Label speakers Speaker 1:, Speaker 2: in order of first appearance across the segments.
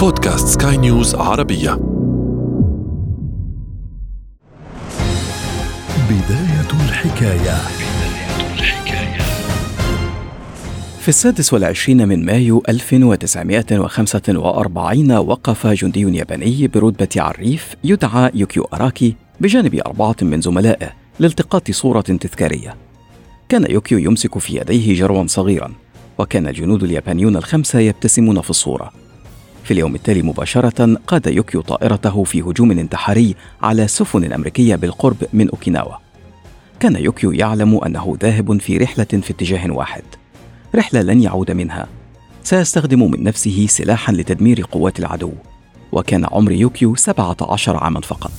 Speaker 1: بودكاست سكاي نيوز عربية.
Speaker 2: بداية الحكاية.
Speaker 3: في السادس والعشرين من مايو 1945 وقف جندي ياباني برتبة عريف يدعى يوكيو أراكي بجانب أربعة من زملائه لالتقاط صورة تذكارية. كان يوكيو يمسك في يديه جروا صغيرا وكان الجنود اليابانيون الخمسة يبتسمون في الصورة. في اليوم التالي مباشرة قاد يوكيو طائرته في هجوم انتحاري على سفن أمريكية بالقرب من أوكيناوا. كان يوكيو يعلم أنه ذاهب في رحلة في اتجاه واحد. رحلة لن يعود منها. سيستخدم من نفسه سلاحا لتدمير قوات العدو. وكان عمر يوكيو 17 عاما فقط.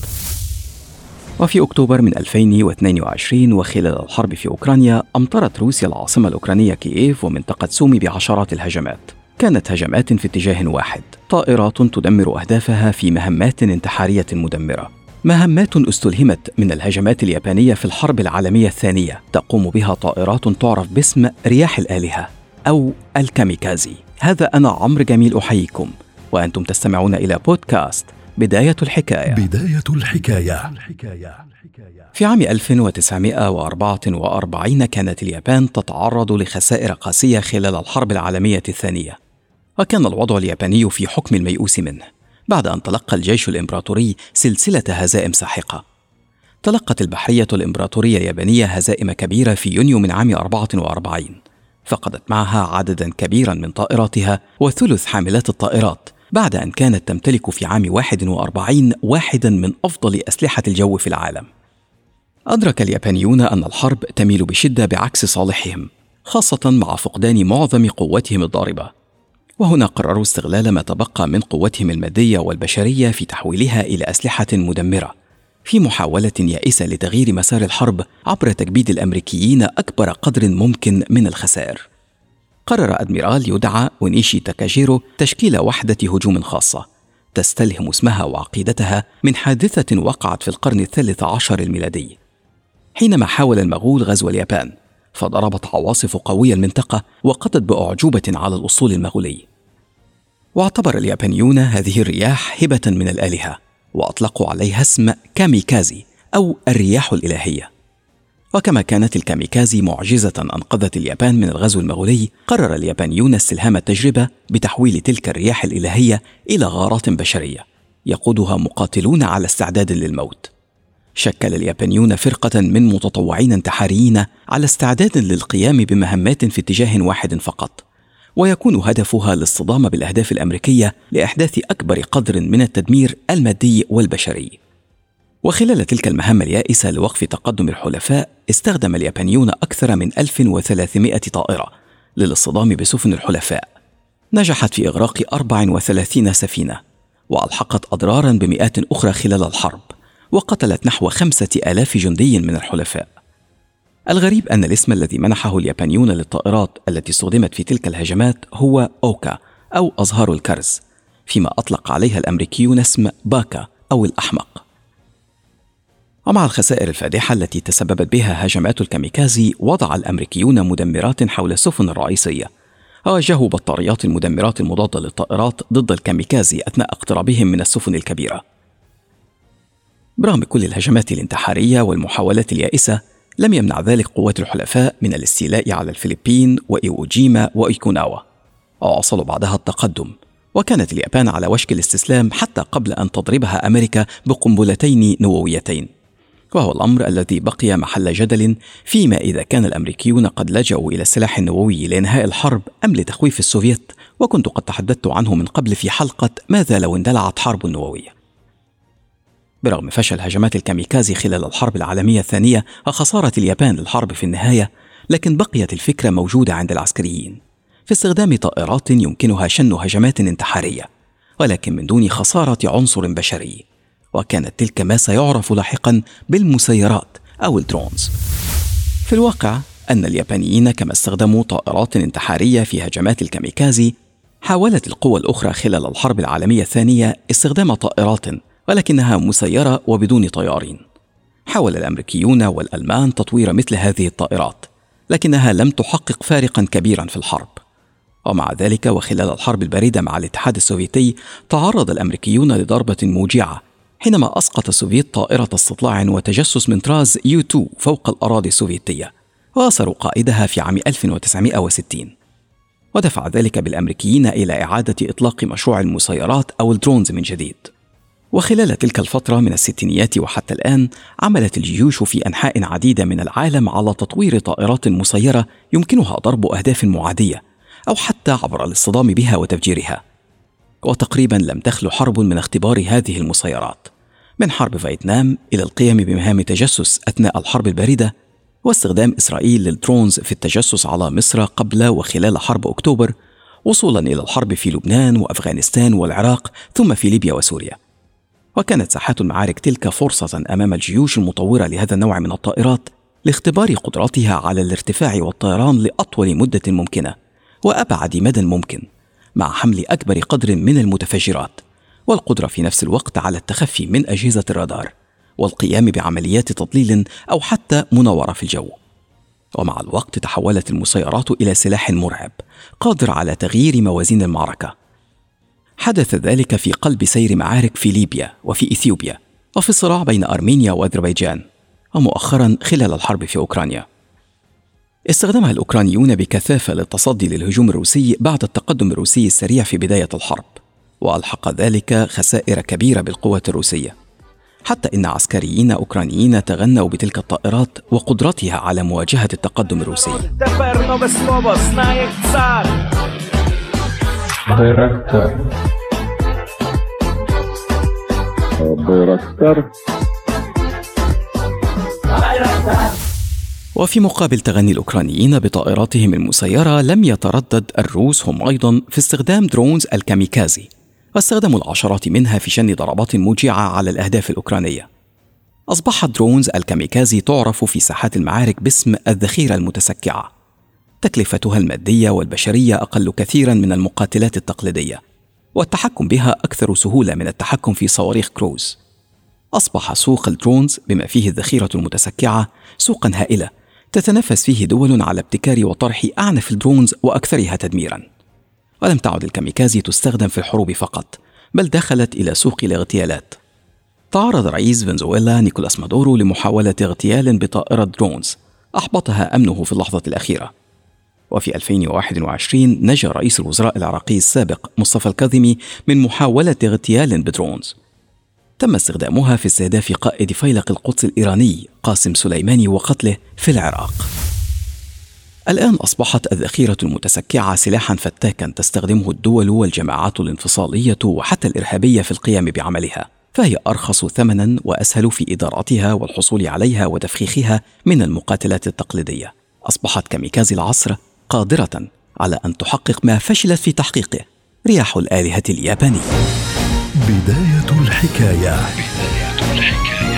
Speaker 3: وفي أكتوبر من 2022 وخلال الحرب في أوكرانيا أمطرت روسيا العاصمة الأوكرانية كييف ومنطقة سومي بعشرات الهجمات. كانت هجمات في اتجاه واحد. طائرات تدمر أهدافها في مهمات انتحارية مدمرة. مهمات استلهمت من الهجمات اليابانية في الحرب العالمية الثانية. تقوم بها طائرات تعرف باسم رياح الآلهة أو الكاميكازي. هذا أنا عمرو جميل أحييكم. وأنتم تستمعون إلى بودكاست بداية الحكاية.
Speaker 2: بداية الحكاية.
Speaker 3: في عام 1944 كانت اليابان تتعرض لخسائر قاسية خلال الحرب العالمية الثانية. وكان الوضع الياباني في حكم الميؤوس منه بعد أن تلقى الجيش الإمبراطوري سلسلة هزائم ساحقة. تلقت البحرية الإمبراطورية اليابانية هزائم كبيرة في يونيو من عام 44 فقدت معها عددا كبيرا من طائراتها وثلث حاملات الطائرات بعد أن كانت تمتلك في عام 41 واحدا من أفضل أسلحة الجو في العالم. أدرك اليابانيون أن الحرب تميل بشدة بعكس صالحهم خاصة مع فقدان معظم قوتهم الضاربة. وهنا قرروا استغلال ما تبقى من قوتهم المادية والبشرية في تحويلها إلى أسلحة مدمرة. في محاولة يائسة لتغيير مسار الحرب عبر تكبيد الأمريكيين أكبر قدر ممكن من الخسائر. قرر أدميرال يدعى أونيشي تاكاجيرو تشكيل وحدة هجوم خاصة. تستلهم اسمها وعقيدتها من حادثة وقعت في القرن الثالث عشر الميلادي. حينما حاول المغول غزو اليابان فضربت عواصف قوية المنطقة وقضت بأعجوبة على الأسطول المغولي واعتبر اليابانيون هذه الرياح هبة من الآلهة وأطلقوا عليها اسم كاميكازي أو الرياح الإلهية. وكما كانت الكاميكازي معجزة أنقذت اليابان من الغزو المغولي قرر اليابانيون استلهام التجربة بتحويل تلك الرياح الإلهية إلى غارات بشرية يقودها مقاتلون على استعداد للموت. شكل اليابانيون فرقة من متطوعين انتحاريين على استعداد للقيام بمهمات في اتجاه واحد فقط. ويكون هدفها الاصطدام بالأهداف الأمريكية لأحداث أكبر قدر من التدمير المادي والبشري. وخلال تلك المهمة اليائسة لوقف تقدم الحلفاء استخدم اليابانيون أكثر من 1300 طائرة للاصطدام بسفن الحلفاء. نجحت في إغراق 34 سفينة وألحقت أضرارا بمئات أخرى خلال الحرب وقتلت نحو خمسة آلاف جندي من الحلفاء. الغريب أن الاسم الذي منحه اليابانيون للطائرات التي استخدمت في تلك الهجمات هو أوكا أو أزهار الكرز فيما أطلق عليها الأمريكيون اسم باكا أو الأحمق. ومع الخسائر الفادحة التي تسببت بها هجمات الكاميكازي وضع الأمريكيون مدمرات حول السفن الرئيسية. ووجهوا بطاريات المدمرات المضادة للطائرات ضد الكاميكازي أثناء اقترابهم من السفن الكبيرة. برغم كل الهجمات الانتحارية والمحاولات اليائسة لم يمنع ذلك قوات الحلفاء من الاستيلاء على الفلبين وإيوجيما وإيكوناوا. وواصلوا بعدها التقدم وكانت اليابان على وشك الاستسلام حتى قبل أن تضربها أمريكا بقنبلتين نوويتين. وهو الأمر الذي بقي محل جدل فيما إذا كان الأمريكيون قد لجأوا إلى السلاح النووي لإنهاء الحرب أم لتخويف السوفيت وكنت قد تحدثت عنه من قبل في حلقة ماذا لو اندلعت حرب نووية؟ برغم فشل هجمات الكاميكازي خلال الحرب العالمية الثانية وخسارة اليابان للحرب في النهاية لكن بقيت الفكرة موجودة عند العسكريين. في استخدام طائرات يمكنها شن هجمات انتحارية ولكن من دون خسارة عنصر بشري. وكانت تلك ما سيعرف لاحقا بالمسيرات أو الدرونز. في الواقع أن اليابانيين كما استخدموا طائرات انتحارية في هجمات الكاميكازي حاولت القوى الأخرى خلال الحرب العالمية الثانية استخدام طائرات ولكنها مسيرة وبدون طيارين. حاول الأمريكيون والألمان تطوير مثل هذه الطائرات، لكنها لم تحقق فارقا كبيرا في الحرب. ومع ذلك وخلال الحرب الباردة مع الاتحاد السوفيتي تعرض الأمريكيون لضربة موجعة حينما أسقط السوفيت طائرة استطلاع وتجسس من طراز يو 2 فوق الأراضي السوفيتية وأسروا قائدها في عام 1960 ودفع ذلك بالأمريكيين إلى إعادة إطلاق مشروع المسيرات أو الدرونز من جديد وخلال تلك الفترة من الستينيات وحتى الآن عملت الجيوش في أنحاء عديدة من العالم على تطوير طائرات مسيرة يمكنها ضرب أهداف معادية أو حتى عبر الاصطدام بها وتفجيرها. وتقريبا لم تخلو حرب من اختبار هذه المسيرات. من حرب فيتنام إلى القيام بمهام تجسس أثناء الحرب الباردة واستخدام إسرائيل للدرونز في التجسس على مصر قبل وخلال حرب أكتوبر وصولا إلى الحرب في لبنان وأفغانستان والعراق ثم في ليبيا وسوريا. وكانت ساحات المعارك تلك فرصة أمام الجيوش المطورة لهذا النوع من الطائرات لاختبار قدرتها على الارتفاع والطيران لأطول مدة ممكنة وأبعد مدى ممكن مع حمل أكبر قدر من المتفجرات والقدرة في نفس الوقت على التخفي من أجهزة الرادار والقيام بعمليات تضليل أو حتى مناورة في الجو. ومع الوقت تحولت المسيرات إلى سلاح مرعب قادر على تغيير موازين المعركة حدث ذلك في قلب سير معارك في ليبيا وفي إثيوبيا وفي الصراع بين أرمينيا وأذربيجان ومؤخرا خلال الحرب في أوكرانيا. استخدمها الأوكرانيون بكثافة للتصدي للهجوم الروسي بعد التقدم الروسي السريع في بداية الحرب وألحق ذلك خسائر كبيرة بالقوات الروسية. حتى إن عسكريين أوكرانيين تغنوا بتلك الطائرات وقدرتها على مواجهة التقدم الروسي. وفي مقابل تغني الأوكرانيين بطائراتهم المسيرة لم يتردد الروس هم أيضا في استخدام درونز الكاميكازي. واستخدموا العشرات منها في شن ضربات موجعة على الأهداف الأوكرانية. أصبحت درونز الكاميكازي تعرف في ساحات المعارك باسم الذخيرة المتسكعة. تكلفتها المادية والبشرية أقل كثيرا من المقاتلات التقليدية والتحكم بها أكثر سهولة من التحكم في صواريخ كروز. أصبح سوق الدرونز بما فيه الذخيرة المتسكعة سوقا هائلة تتنافس فيه دول على ابتكار وطرح أعنف الدرونز وأكثرها تدميرا. ولم تعد الكاميكازي تستخدم في الحروب فقط بل دخلت إلى سوق الاغتيالات. تعرض رئيس فنزويلا نيكولاس مادورو لمحاولة اغتيال بطائرة درونز أحبطها أمنه في اللحظة الأخيرة. وفي 2021 نجا رئيس الوزراء العراقي السابق مصطفى الكاظمي من محاولة اغتيال بدرونز تم استخدامها في استهداف قائد فيلق القدس الإيراني قاسم سليماني وقتله في العراق. الآن أصبحت الذخيرة المتسكعة سلاحا فتاكا تستخدمه الدول والجماعات الانفصالية وحتى الإرهابية في القيام بعملها فهي أرخص ثمنا وأسهل في إدارتها والحصول عليها وتفخيخها من المقاتلات التقليدية. أصبحت كميكازي العصر قادرة على أن تحقق ما فشلت في تحقيقه. رياح الآلهة اليابانية.
Speaker 2: بداية الحكاية. بداية الحكاية.